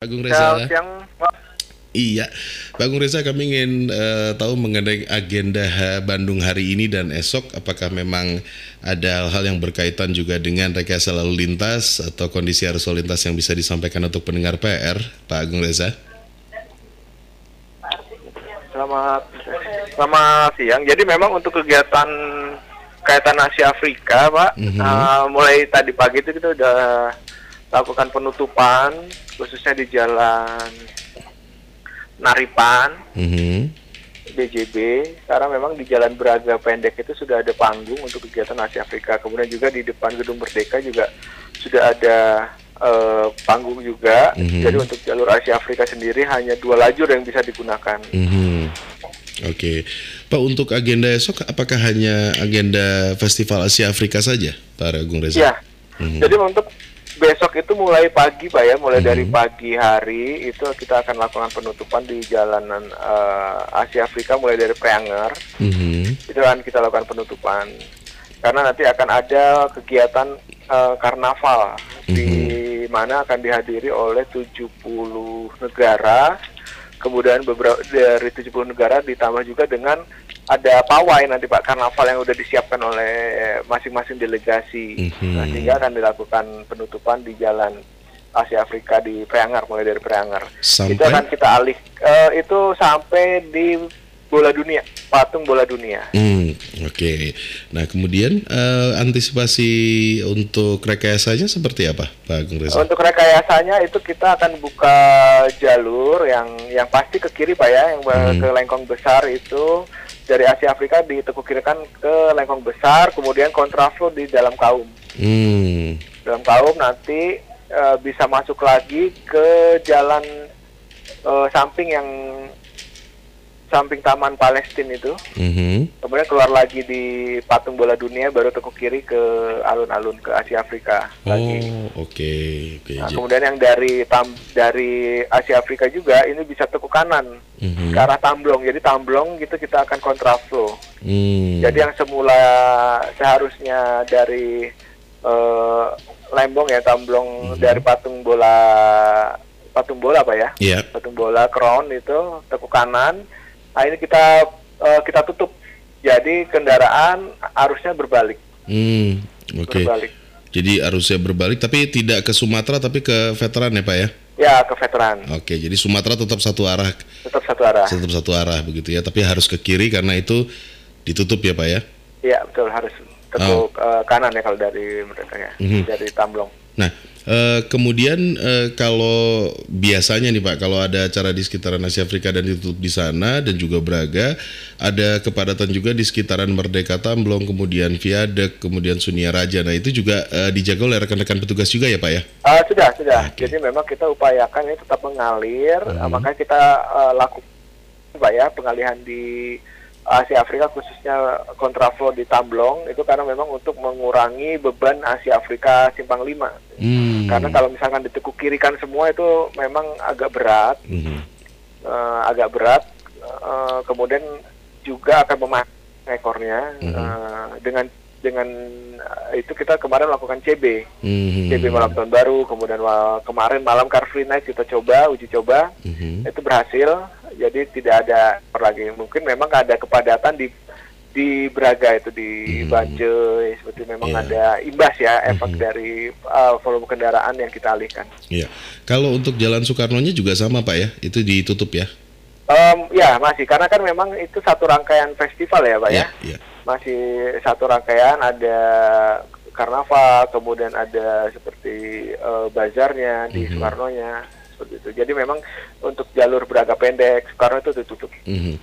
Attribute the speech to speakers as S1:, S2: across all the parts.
S1: Agung Reza.
S2: Selamat siang.
S1: Iya, Pak Agung Reza kami ingin eh, tahu mengenai agenda ha- Bandung hari ini dan esok. Apakah memang ada hal-hal yang berkaitan juga dengan rekayasa lalu lintas atau kondisi arus lalu lintas yang bisa disampaikan untuk pendengar PR, Pak Agung Reza?
S2: Selamat selamat siang. Jadi memang untuk kegiatan kaitan Asia Afrika, Pak,
S1: Mhm.
S2: eh, mulai tadi pagi itu kita udah lakukan penutupan khususnya di jalan Naripan,
S1: Mhm.
S2: BJB. Sekarang memang di Jalan Braga Pendek itu sudah ada panggung untuk kegiatan Asia Afrika. Kemudian juga di depan Gedung Merdeka juga sudah ada eh, panggung juga.
S1: Mhm.
S2: Jadi untuk jalur Asia Afrika sendiri hanya dua lajur yang bisa digunakan.
S1: Mhm. Oke, Pak untuk agenda esok apakah hanya agenda Festival Asia Afrika saja, Pak Agung Reza?
S2: Ya.
S1: Mhm.
S2: Jadi untuk besok itu mulai pagi Pak ya, mulai dari
S1: Mhm.
S2: pagi hari itu kita akan lakukan penutupan di jalanan eh, Asia Afrika mulai dari Preanger.
S1: Mhm.
S2: Itu akan kita lakukan penutupan. Karena nanti akan ada kegiatan eh, karnaval di mana akan dihadiri oleh 70 negara. Kemudian beberapa dari 70 negara ditambah juga dengan ada pawai nanti Pak karnaval yang sudah disiapkan oleh masing-masing delegasi.
S1: Mhm.
S2: Nah, sehingga akan dilakukan penutupan di jalan Asia Afrika di Preanger mulai dari Preanger.
S1: Sampai
S2: Itu akan kita alih eh, itu sampai di bola dunia, patung bola dunia.
S1: Hmm, oke. Nah, kemudian eh, antisipasi untuk rekayasanya seperti apa, Pak Agung Reza?
S2: Untuk rekayasanya itu kita akan buka jalur yang yang pasti ke kiri Pak ya, yang
S1: Hmm.
S2: ke Lengkong Besar itu dari Asia Afrika ditekuk kirikan ke Lengkong Besar, kemudian kontraflow di dalam kaum.
S1: Hmm,
S2: Dalam kaum nanti eh, bisa masuk lagi ke jalan eh, samping yang samping Taman Palestina itu.
S1: mhm.
S2: Kemudian keluar lagi di patung bola dunia baru tekuk kiri ke alun-alun ke Asia Afrika lagi.
S1: Oh, oke, oke.
S2: Nah,
S1: Ji-
S2: kemudian yang dari tam dari Asia Afrika juga ini bisa tekuk kanan
S1: Mhm.
S2: ke arah Tamblong. Jadi Tamblong gitu kita akan kontraflow.
S1: Hmm,
S2: Jadi yang semula seharusnya dari eh, Lembong ya Tamblong
S1: Mhm.
S2: dari patung bola patung bola apa ya?
S1: ya,
S2: Patung bola crown itu tekuk kanan. Nah ini kita eh, kita tutup. Jadi kendaraan arusnya berbalik,
S1: hmm, oke.
S2: berbalik.
S1: Jadi arusnya berbalik, tapi tidak ke Sumatera, tapi ke veteran ya, Pak ya?
S2: Ya ke veteran,
S1: Oke, jadi Sumatera tetap satu arah,
S2: tetap satu arah.
S1: tetap satu arah begitu ya, tapi harus ke kiri karena itu ditutup ya, Pak ya?
S2: Iya betul harus tekuk eh, kanan ya kalau dari mereka ya
S1: Oh. Mhm.
S2: dari Tamblong.
S1: Nah, eh, kemudian eh, kalau biasanya nih Pak, kalau ada acara di sekitaran Asia Afrika dan ditutup di sana dan juga Braga, ada kepadatan juga di sekitaran Merdeka Tamblong, kemudian Viadek, kemudian Sunia Raja. Nah, itu juga eh, dijaga oleh rekan-rekan petugas juga ya Pak ya?
S2: Ah, sudah sudah.
S1: Oke.
S2: Jadi memang kita upayakan ini tetap mengalir,
S1: Mhm.
S2: ah, makanya kita eh, lakukan Pak ya pengalihan di Asia Afrika khususnya kontraflow di Tamblong itu karena memang untuk mengurangi beban Asia Afrika simpang 5.
S1: Hmm.
S2: Karena kalau misalkan ditekuk kirikan semua itu memang agak berat,
S1: Mhm.
S2: eh, agak berat. eh, kemudian juga akan memakan ekornya
S1: Mhm.
S2: eh, dengan dengan itu kita kemarin melakukan CB.
S1: Mhm.
S2: CB malam tahun baru, kemudian kemarin malam Car Free Night kita coba uji coba,
S1: Mhm.
S2: itu berhasil. Jadi tidak ada lagi. Mungkin memang ada kepadatan di di Braga itu di
S1: Mhm.
S2: Bancai seperti memang
S1: Iya.
S2: ada imbas ya efek
S1: Mhm.
S2: dari uh, volume kendaraan yang kita alihkan.
S1: Iya. Kalau untuk Jalan Soekarno-nya juga sama Pak ya? Itu ditutup ya?
S2: Em, ya masih karena kan memang itu satu rangkaian festival ya pak ya.
S1: Iya.
S2: Masih satu rangkaian ada karnaval, kemudian ada seperti eh, bazarnya di
S1: Mhm.
S2: Soekarno-nya seperti itu. Jadi memang untuk jalur Braga pendek Soekarno itu ditutup.
S1: Mhm.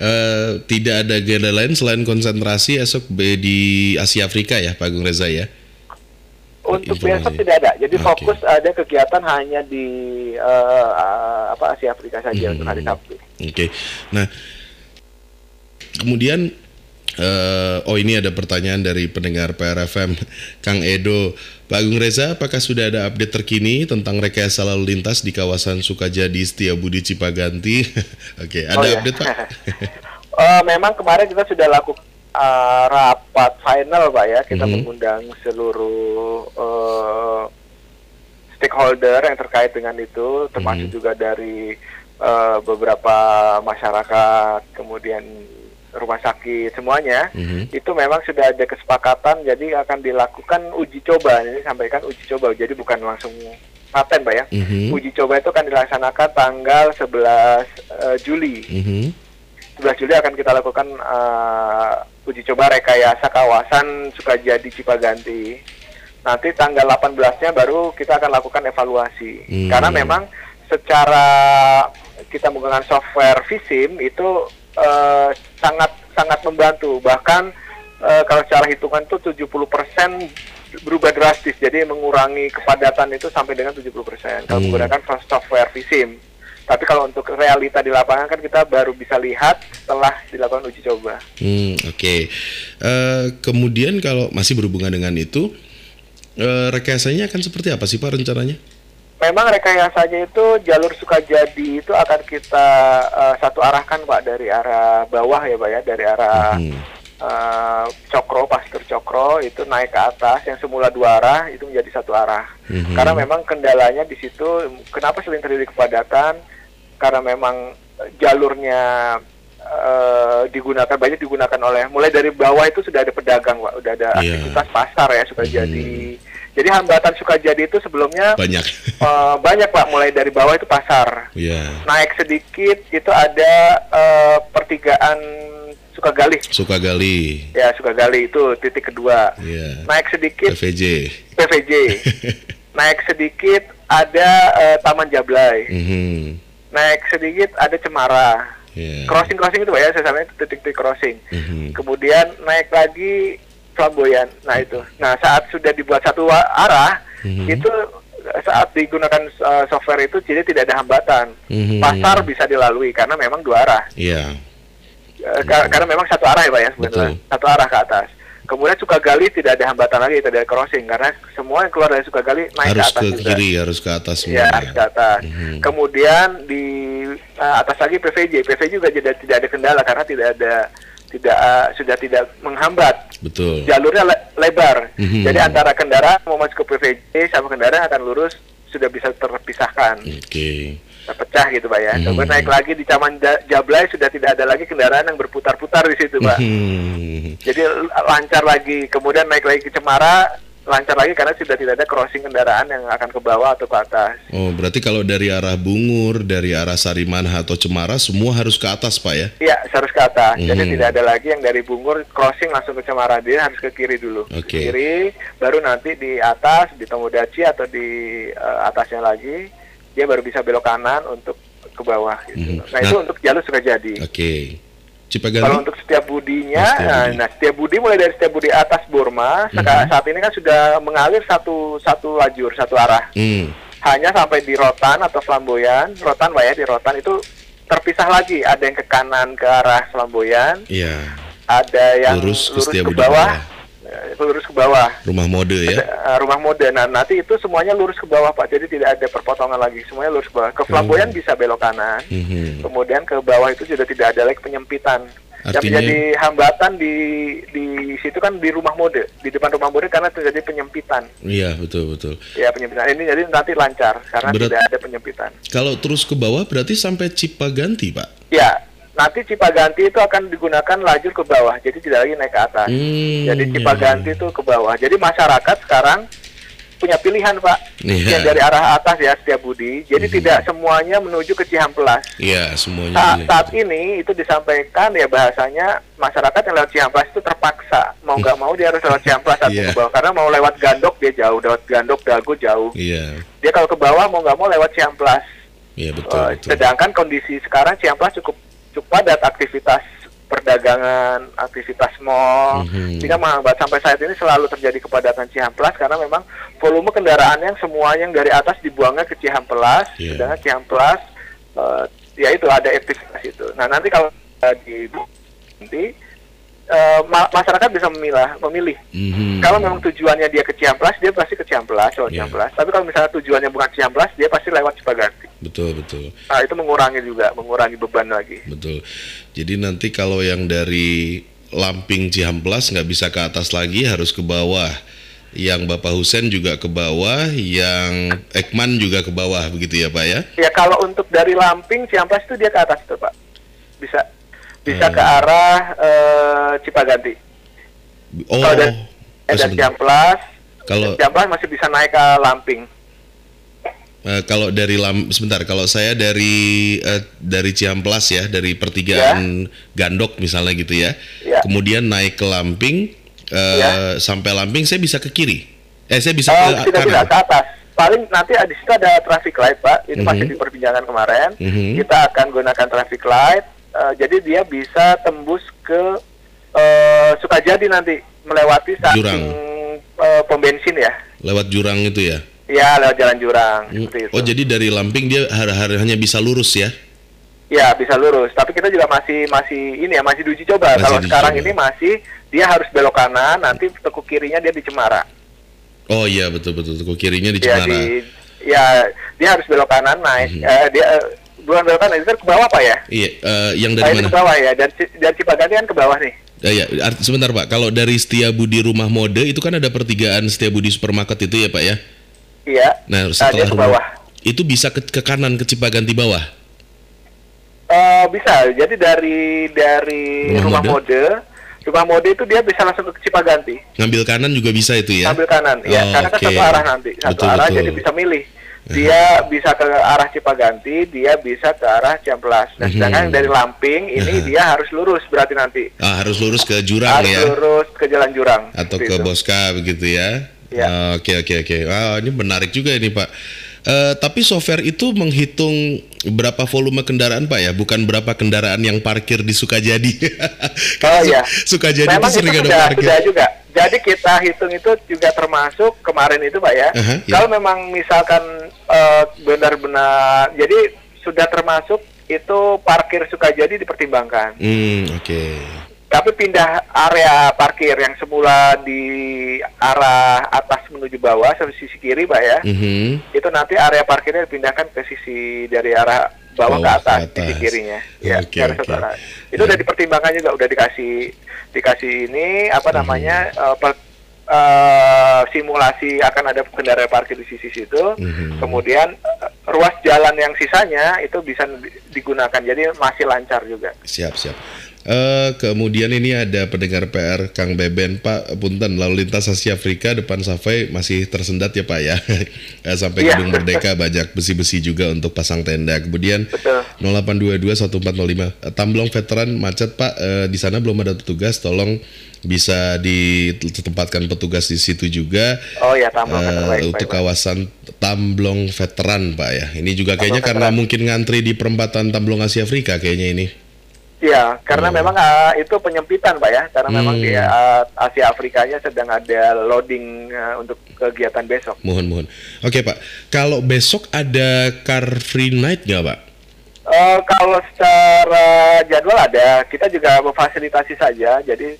S1: Eh, tidak ada agenda lain selain konsentrasi esok di Asia Afrika ya, Pak Agung Reza ya?
S2: Untuk besok tidak ada. Jadi
S1: Oke.
S2: fokus ada kegiatan hanya di eh, apa Asia Afrika saja
S1: Mhm.
S2: untuk hari Sabtu.
S1: Oke. Nah, kemudian eh, oh ini ada pertanyaan dari pendengar PRFM Kang Edo. Pak Agung Reza, apakah sudah ada update terkini tentang rekayasa lalu lintas di kawasan Sukajadi Setiabudi Cipaganti? Oke, ada
S2: Oh, ya.
S1: update Pak?
S2: Eh, memang kemarin kita sudah lakukan eh, rapat final pak ya kita
S1: Mhm.
S2: mengundang seluruh eh, stakeholder yang terkait dengan itu, termasuk
S1: Mhm.
S2: juga dari eh, beberapa masyarakat, kemudian rumah sakit semuanya,
S1: Mhm.
S2: itu memang sudah ada kesepakatan, jadi akan dilakukan uji coba. Ini sampaikan uji coba, jadi bukan langsung paten, Pak ya.
S1: Mhm.
S2: Uji coba itu akan dilaksanakan tanggal 11 eh, Juli.
S1: Mhm.
S2: 11 Juli akan kita lakukan eh, uji coba rekayasa kawasan Sukajadi Cipaganti. Nanti tanggal 18-nya baru kita akan lakukan evaluasi.
S1: Hmm.
S2: Karena memang secara kita menggunakan software Visim itu eh, sangat sangat membantu. Bahkan eh, kalau secara hitungan itu 70% berubah drastis. Jadi mengurangi kepadatan itu sampai dengan 70% kalau
S1: Hmm.
S2: menggunakan software Visim. Tapi kalau untuk realita di lapangan kan kita baru bisa lihat setelah dilakukan uji coba.
S1: Hmm, Oke. Eh, kemudian kalau masih berhubungan dengan itu, eh, rekayasanya akan seperti apa sih Pak rencananya?
S2: Memang rekayasanya itu jalur Sukajadi itu akan kita eh, satu arahkan Pak dari arah bawah ya Pak ya dari arah
S1: Hmm.
S2: eh, Cokro, Pastur Cokro itu naik ke atas yang semula dua arah itu menjadi satu arah.
S1: Mhm.
S2: Karena memang kendalanya di situ kenapa sering terjadi kepadatan? Karena memang jalurnya eh, digunakan banyak digunakan oleh mulai dari bawah itu sudah ada pedagang Pak, udah ada
S1: Iya.
S2: aktivitas pasar ya Sukajadi. Jadi hambatan Sukajadi itu sebelumnya
S1: Banyak.
S2: Eh, banyak pak, mulai dari bawah itu pasar.
S1: ya.
S2: Naik sedikit itu ada eh, pertigaan Sukagali.
S1: Suka gali.
S2: Ya Sukagali itu titik kedua.
S1: Ya.
S2: Naik sedikit
S1: PVJ.
S2: PVJ. Naik sedikit ada eh, Taman Jablay.
S1: Mhm.
S2: Naik sedikit ada Cemara.
S1: Ya.
S2: Crossing crossing itu pak ya, saya sampai titik-titik crossing.
S1: Mhm.
S2: Kemudian naik lagi Flamboyan. Nah itu. Nah saat sudah dibuat satu arah
S1: Mhm.
S2: itu saat digunakan uh, software itu jadi tidak ada hambatan.
S1: Mhm.
S2: Pasar bisa dilalui karena memang dua arah.
S1: Iya.
S2: Eh, ka- karena memang satu arah ya Pak ya sebenarnya.
S1: Betul.
S2: Satu arah ke atas. Kemudian Sukagali tidak ada hambatan lagi, tidak ada crossing karena semua yang keluar dari Sukagali naik
S1: Harus
S2: ke atas
S1: ke
S2: juga.
S1: kiri, harus ke atas semua.
S2: Ya, harus ke atas.
S1: Mhm.
S2: Kemudian di uh, atas lagi PVJ. PVJ juga tidak tidak ada kendala karena tidak ada tidak uh, sudah tidak menghambat
S1: Betul.
S2: jalurnya le- lebar.
S1: Mhm.
S2: Jadi antara kendaraan mau masuk ke PVJ sama kendaraan akan lurus sudah bisa terpisahkan,
S1: Oke.
S2: terpecah gitu pak ya.
S1: Mhm.
S2: Kemudian naik lagi di Taman Ja- Jablay sudah tidak ada lagi kendaraan yang berputar-putar di situ pak.
S1: Mhm.
S2: Jadi l- lancar lagi. Kemudian naik lagi ke Cemara lancar lagi karena sudah tidak ada crossing kendaraan yang akan ke bawah atau ke atas.
S1: Oh, berarti kalau dari arah Bungur, dari arah Sarimanha atau Cemara semua harus ke atas, Pak ya?
S2: Iya, harus ke atas. Jadi
S1: Mhm.
S2: tidak ada lagi yang dari Bungur crossing langsung ke Cemara. Dia harus ke kiri dulu.
S1: Oke.
S2: Ke kiri, baru nanti di atas, di Tomodachi atau di eh, atasnya lagi, dia baru bisa belok kanan untuk ke bawah. Gitu.
S1: Mhm.
S2: Nah, itu
S1: Nah.
S2: untuk jalur Sukajadi.
S1: Oke.
S2: Kalau
S1: Cipaganti?
S2: untuk setiap budinya,
S1: Oh, Setiabudi.
S2: nah setiap budi mulai dari setiap budi atas Burma, seka-
S1: Mhm.
S2: saat ini kan sudah mengalir satu satu lajur, satu arah.
S1: Hmm.
S2: Hanya sampai di Rotan atau Flamboyan, Rotan Pak ya, di Rotan itu terpisah lagi. Ada yang ke kanan ke arah Flamboyan,
S1: Iya.
S2: ada yang
S1: Lurus
S2: lurus,
S1: ke
S2: ke, bawah,
S1: Bawah.
S2: Eh, lurus ke bawah.
S1: Rumah mode ya?
S2: Ada, eh, rumah mode. Nah, nanti itu semuanya lurus ke bawah Pak. Jadi tidak ada perpotongan lagi. Semuanya lurus ke bawah. Ke Flamboyan
S1: Hmm.
S2: bisa belok kanan.
S1: Mhm.
S2: Kemudian ke bawah itu sudah tidak ada lagi penyempitan. Yang
S1: Artinya-
S2: menjadi hambatan di di situ kan di rumah mode, di depan rumah mode karena terjadi penyempitan.
S1: Iya, betul betul.
S2: Ya penyempitan ini jadi nanti lancar karena
S1: Berat-
S2: tidak ada penyempitan.
S1: Kalau terus ke bawah berarti sampai Cipaganti, Pak?
S2: Ya, nanti Cipaganti itu akan digunakan lajur ke bawah, jadi tidak lagi naik ke atas.
S1: Hmm,
S2: Jadi Cipaganti itu ke bawah. Jadi masyarakat sekarang punya pilihan Pak,
S1: Iya.
S2: yang dari arah atas ya setiap budi. Jadi
S1: Mhm.
S2: tidak semuanya menuju ke Cihamplas.
S1: Iya, semuanya.
S2: Saat,
S1: boleh.
S2: saat ini itu disampaikan ya bahasanya masyarakat yang lewat Cihamplas itu terpaksa mau nggak mau dia harus lewat Cihamplas atau
S1: Iya.
S2: ke bawah karena mau lewat Gandok dia jauh, lewat Gandok Dago jauh.
S1: Iya.
S2: Dia kalau ke bawah mau nggak mau lewat Cihamplas.
S1: Iya, betul,
S2: Eh,
S1: betul.
S2: sedangkan kondisi sekarang Ciamplas cukup cukup padat aktivitas perdagangan, aktivitas mall,
S1: Mhm.
S2: sehingga menghambat sampai saat ini selalu terjadi kepadatan Cihamplas karena memang volume kendaraan yang semua yang dari atas dibuangnya ke Cihamplas,
S1: Iya.
S2: sedangkan Cihamplas eh, ya itu ada aktivitas itu. Nah nanti kalau eh, di nanti ma- masyarakat bisa memilah, memilih.
S1: Mhm.
S2: Kalau memang tujuannya dia ke Cihamplas, dia pasti ke Cihamplas, lewat
S1: Iya.
S2: Cihamplas. Tapi kalau misalnya tujuannya bukan Cihamplas, dia pasti lewat Cipaganti.
S1: Betul, betul.
S2: Nah, itu mengurangi juga, mengurangi beban lagi.
S1: Betul. Jadi nanti kalau yang dari Lamping Cihamplas nggak bisa ke atas lagi harus ke bawah. yang Bapak Husen juga ke bawah, yang Ekman juga ke bawah begitu ya Pak ya?
S2: Ya kalau untuk dari Lamping Ciamplas itu dia ke atas tuh Pak. Bisa bisa
S1: Hmm.
S2: ke arah eh, Cipaganti.
S1: Oh,
S2: Kalau dari. Ciamplas,
S1: kalau
S2: Ciamplas masih bisa naik ke Lamping.
S1: eh, kalau dari lam sebentar, kalau saya dari eh, dari Ciamplas ya, dari pertigaan Gandok misalnya gitu ya,
S2: Ya.
S1: kemudian naik ke Lamping, eh,
S2: Ya.
S1: sampai Lamping saya bisa ke kiri, eh saya bisa
S2: Oh,
S1: ke kanan.
S2: ke atas. Paling nanti di situ ada traffic light, Pak. Itu
S1: Mhm.
S2: masih di perbincangan kemarin.
S1: Mhm.
S2: Kita akan gunakan traffic light. Eh, jadi dia bisa tembus ke eh, Sukajadi nanti melewati samping
S1: Jurang.
S2: eh, pom bensin ya.
S1: Lewat jurang itu ya.
S2: Ya, lewat jalan jurang
S1: Hmm.
S2: itu.
S1: Oh jadi dari Lamping dia har- har- hanya bisa lurus ya?
S2: Ya, bisa lurus. Tapi kita juga masih masih ini ya, masih diuji coba.
S1: Masih
S2: Kalau
S1: diuji
S2: sekarang
S1: coba.
S2: ini masih dia harus belok kanan, nanti tekuk kirinya dia di Cemara.
S1: Oh iya betul betul. Tuh kirinya di
S2: Ya,
S1: Cemara.
S2: di ya dia harus belok kanan naik.
S1: Mhm.
S2: Eh, dia belok kanan, itu kan ke bawah Pak ya?
S1: Iya, eh, yang dari
S2: ini
S1: mana?
S2: ke bawah ya. Dari Ci- dari Cipaganti kan ke bawah nih.
S1: Eh, ya, sebentar Pak. Kalau dari Setiabudi Rumah Mode itu kan ada pertigaan Setiabudi Supermarket itu ya Pak ya?
S2: Iya.
S1: Nah setelah
S2: ke
S1: rumah-
S2: bawah.
S1: itu bisa ke, ke kanan ke Cipaganti bawah.
S2: Eh, bisa. Jadi dari dari
S1: Rumah
S2: rumah, mode. rumah mode itu dia bisa langsung ke Cipaganti.
S1: Ngambil kanan juga bisa itu ya?
S2: Ambil kanan, ya.
S1: Oh,
S2: Karena kan
S1: oke.
S2: satu arah nanti, satu
S1: Betul,
S2: arah
S1: betul.
S2: jadi bisa milih. Dia bisa ke arah Cipaganti, dia bisa ke arah Ciamplas. Nah,
S1: Mhm.
S2: sedangkan dari Lamping ini dia harus lurus berarti nanti.
S1: Ah, harus lurus ke jurang
S2: harus
S1: ya?
S2: lurus ke jalan jurang.
S1: Atau ke
S2: itu.
S1: Boska begitu ya?
S2: Ya.
S1: Ah, Oke oke oke. Wah ini menarik juga ini Pak. Eh, tapi software itu menghitung berapa volume kendaraan Pak ya, bukan berapa kendaraan yang parkir di Sukajadi. Karena
S2: Oh, iya.
S1: Sukajadi
S2: Memang
S1: itu sering
S2: itu
S1: ada
S2: sudah,
S1: parkir.
S2: sudah juga. Jadi kita hitung itu juga termasuk kemarin itu Pak ya.
S1: Aha, iya.
S2: Kalau memang misalkan eh, benar-benar, jadi sudah termasuk itu parkir Sukajadi dipertimbangkan.
S1: Hmm, oke.
S2: Tapi pindah area parkir yang semula di arah atas menuju bawah sampai sisi kiri, Pak ya.
S1: Mhm.
S2: Itu nanti area parkirnya dipindahkan ke sisi dari arah bawah,
S1: Bawah
S2: ke atas,
S1: ke
S2: sisi
S1: atas.
S2: kirinya. Ya, utara. Itu udah dipertimbangkan juga, udah dikasih dikasih ini apa
S1: Hmm.
S2: namanya eh, per- eh, simulasi akan ada kendaraan parkir di sisi situ.
S1: Mhm.
S2: Kemudian eh, ruas jalan yang sisanya itu bisa di- digunakan, jadi masih lancar juga.
S1: Siap, siap. Eh kemudian ini ada pendengar PR Kang Beben. Pak Punten. Lalu lintas Asia Afrika depan Safai masih tersendat ya Pak ya? Eh, sampai
S2: Iya.
S1: Gedung Merdeka banyak besi-besi juga untuk pasang tenda. Kemudian
S2: Betul.
S1: 0822 1405 Eh, Tamblong veteran macet Pak. Eh, di sana belum ada petugas. Tolong bisa ditempatkan petugas di situ juga.
S2: Oh ya, baik, baik,
S1: untuk
S2: baik.
S1: kawasan Tamblong veteran Pak ya? Ini juga kayaknya
S2: Tamblong
S1: karena mungkin ngantri di perempatan Tamblong Asia Afrika kayaknya ini
S2: Iya, karena memang ah, itu penyempitan, Pak ya. Karena memang
S1: Hmm.
S2: di ah, Asia Afrikanya sedang ada loading ah, untuk kegiatan besok.
S1: Mohon mohon. Oke Pak, kalau besok ada car free night nggak Pak?
S2: Eh, kalau secara jadwal ada, kita juga memfasilitasi saja. Jadi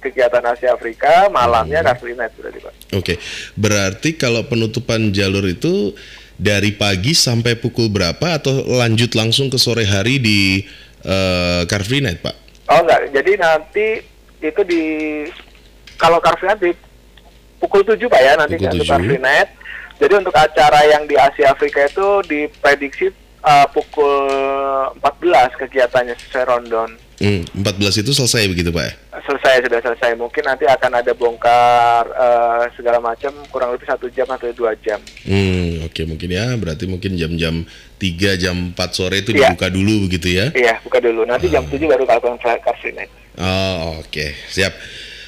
S2: kegiatan Asia Afrika malamnya
S1: Hmm.
S2: Car Free Night berarti, Pak.
S1: Oke, berarti kalau penutupan jalur itu dari pagi sampai pukul berapa atau lanjut langsung ke sore hari di eh, car free night Pak?
S2: Oh enggak, jadi nanti itu di kalau Car Free Night di pukul 7 Pak ya nanti
S1: Pukul
S2: untuk Car
S1: 7.
S2: Free Night. Jadi untuk acara yang di Asia Afrika itu diprediksi eh, pukul 14 kegiatannya sesuai rundown.
S1: Hmm, 14 itu selesai begitu Pak ya?
S2: Selesai sudah selesai. Mungkin nanti akan ada bongkar eh, segala macam kurang lebih satu jam atau dua jam.
S1: Hmm, oke mungkin ya, berarti mungkin jam-jam 3 jam 4 sore itu
S2: Iya.
S1: dibuka dulu begitu ya?
S2: Iya, buka dulu. Nanti
S1: Ah.
S2: jam 7 baru lakukan Car Free Night.
S1: Oh, oke, siap.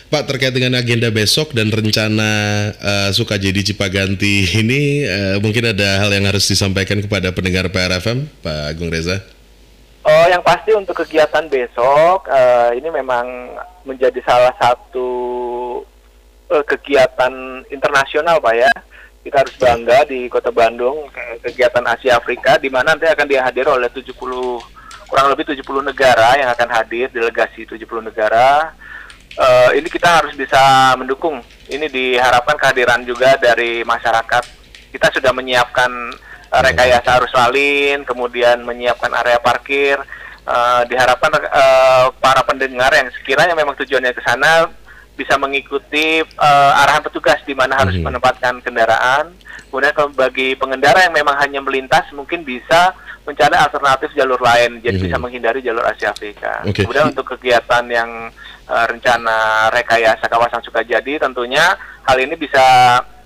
S1: Pak terkait dengan agenda besok dan rencana eh, Sukajadi Cipaganti ini eh, mungkin ada hal yang harus disampaikan kepada pendengar PRFM, Pak Agung Reza.
S2: Oh, yang pasti untuk kegiatan besok eh, ini memang menjadi salah satu eh, kegiatan internasional, Pak ya. Kita harus bangga di Kota Bandung ke- kegiatan Asia Afrika di mana nanti akan dihadiri oleh 70 kurang lebih 70 negara yang akan hadir, delegasi 70 negara. Eh, ini kita harus bisa mendukung. Ini diharapkan kehadiran juga dari masyarakat. Kita sudah menyiapkan eh, rekayasa arus lalin, kemudian menyiapkan area parkir. Eh, diharapkan eh, para pendengar yang sekiranya memang tujuannya ke sana bisa mengikuti uh, arahan petugas di mana harus
S1: Mhm.
S2: menempatkan kendaraan. Kemudian bagi pengendara yang memang hanya melintas mungkin bisa mencari alternatif jalur lain, jadi
S1: Mhm.
S2: bisa menghindari jalur Asia Afrika.
S1: Oke.
S2: Kemudian untuk kegiatan yang uh, rencana rekayasa kawasan Sukajadi tentunya hal ini bisa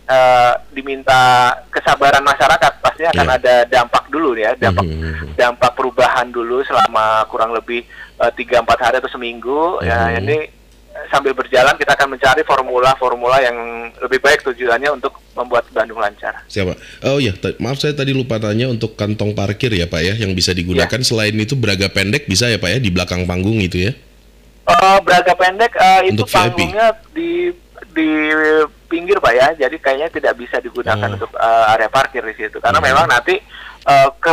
S2: uh, diminta kesabaran masyarakat. Pasti akan
S1: Iya.
S2: ada dampak dulu ya, dampak
S1: Mhm.
S2: dampak perubahan dulu selama kurang lebih eh, tiga empat hari atau seminggu. Ya
S1: Mhm.
S2: ini sambil berjalan kita akan mencari formula-formula yang lebih baik tujuannya untuk membuat Bandung lancar.
S1: Siapa? Oh iya, ta- maaf saya tadi lupa tanya untuk kantong parkir ya Pak ya yang bisa digunakan
S2: Iya.
S1: selain itu braga pendek bisa ya Pak ya di belakang panggung itu ya.
S2: Eh, braga pendek eh, itu
S1: Untuk VIP.
S2: panggungnya di di pinggir pak ya, jadi kayaknya tidak bisa digunakan
S1: Oh.
S2: untuk eh, area parkir di situ. Karena
S1: Mhm.
S2: memang nanti eh, ke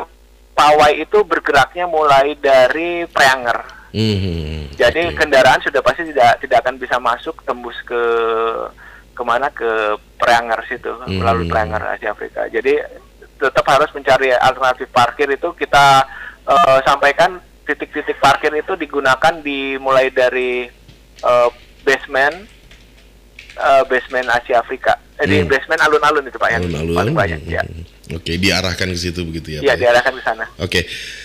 S2: pawai itu bergeraknya mulai dari Preanger.
S1: Mhm.
S2: Jadi
S1: Oke.
S2: kendaraan sudah pasti tidak tidak akan bisa masuk tembus ke ke mana ke Preanger situ
S1: Hmm.
S2: melalui Preanger Asia Afrika. Jadi tetap harus mencari alternatif parkir itu kita eh, sampaikan titik-titik parkir itu digunakan dimulai dari eh, basement eh, basement Asia Afrika. Jadi
S1: Hmm.
S2: basement alun-alun itu pak yang
S1: Alun-alun.
S2: paling banyak ya.
S1: Oke, diarahkan ke situ begitu ya.
S2: Iya
S1: ya?
S2: diarahkan ke sana.
S1: Oke,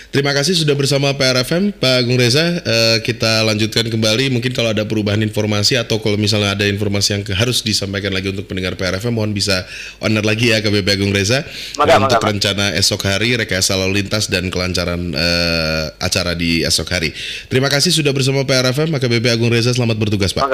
S1: terima kasih sudah bersama PRFM, Pak Agung Reza. Eh, kita lanjutkan kembali. Mungkin kalau ada perubahan informasi atau kalau misalnya ada informasi yang harus disampaikan lagi untuk pendengar PRFM, mohon bisa owner lagi ya ke BP Agung Reza Eh, untuk
S2: Pak.
S1: rencana esok hari, rekayasa lalu lintas dan kelancaran eh, acara di esok hari. Terima kasih sudah bersama PRFM, maka BP Agung Reza selamat bertugas, Pak.
S2: Pak.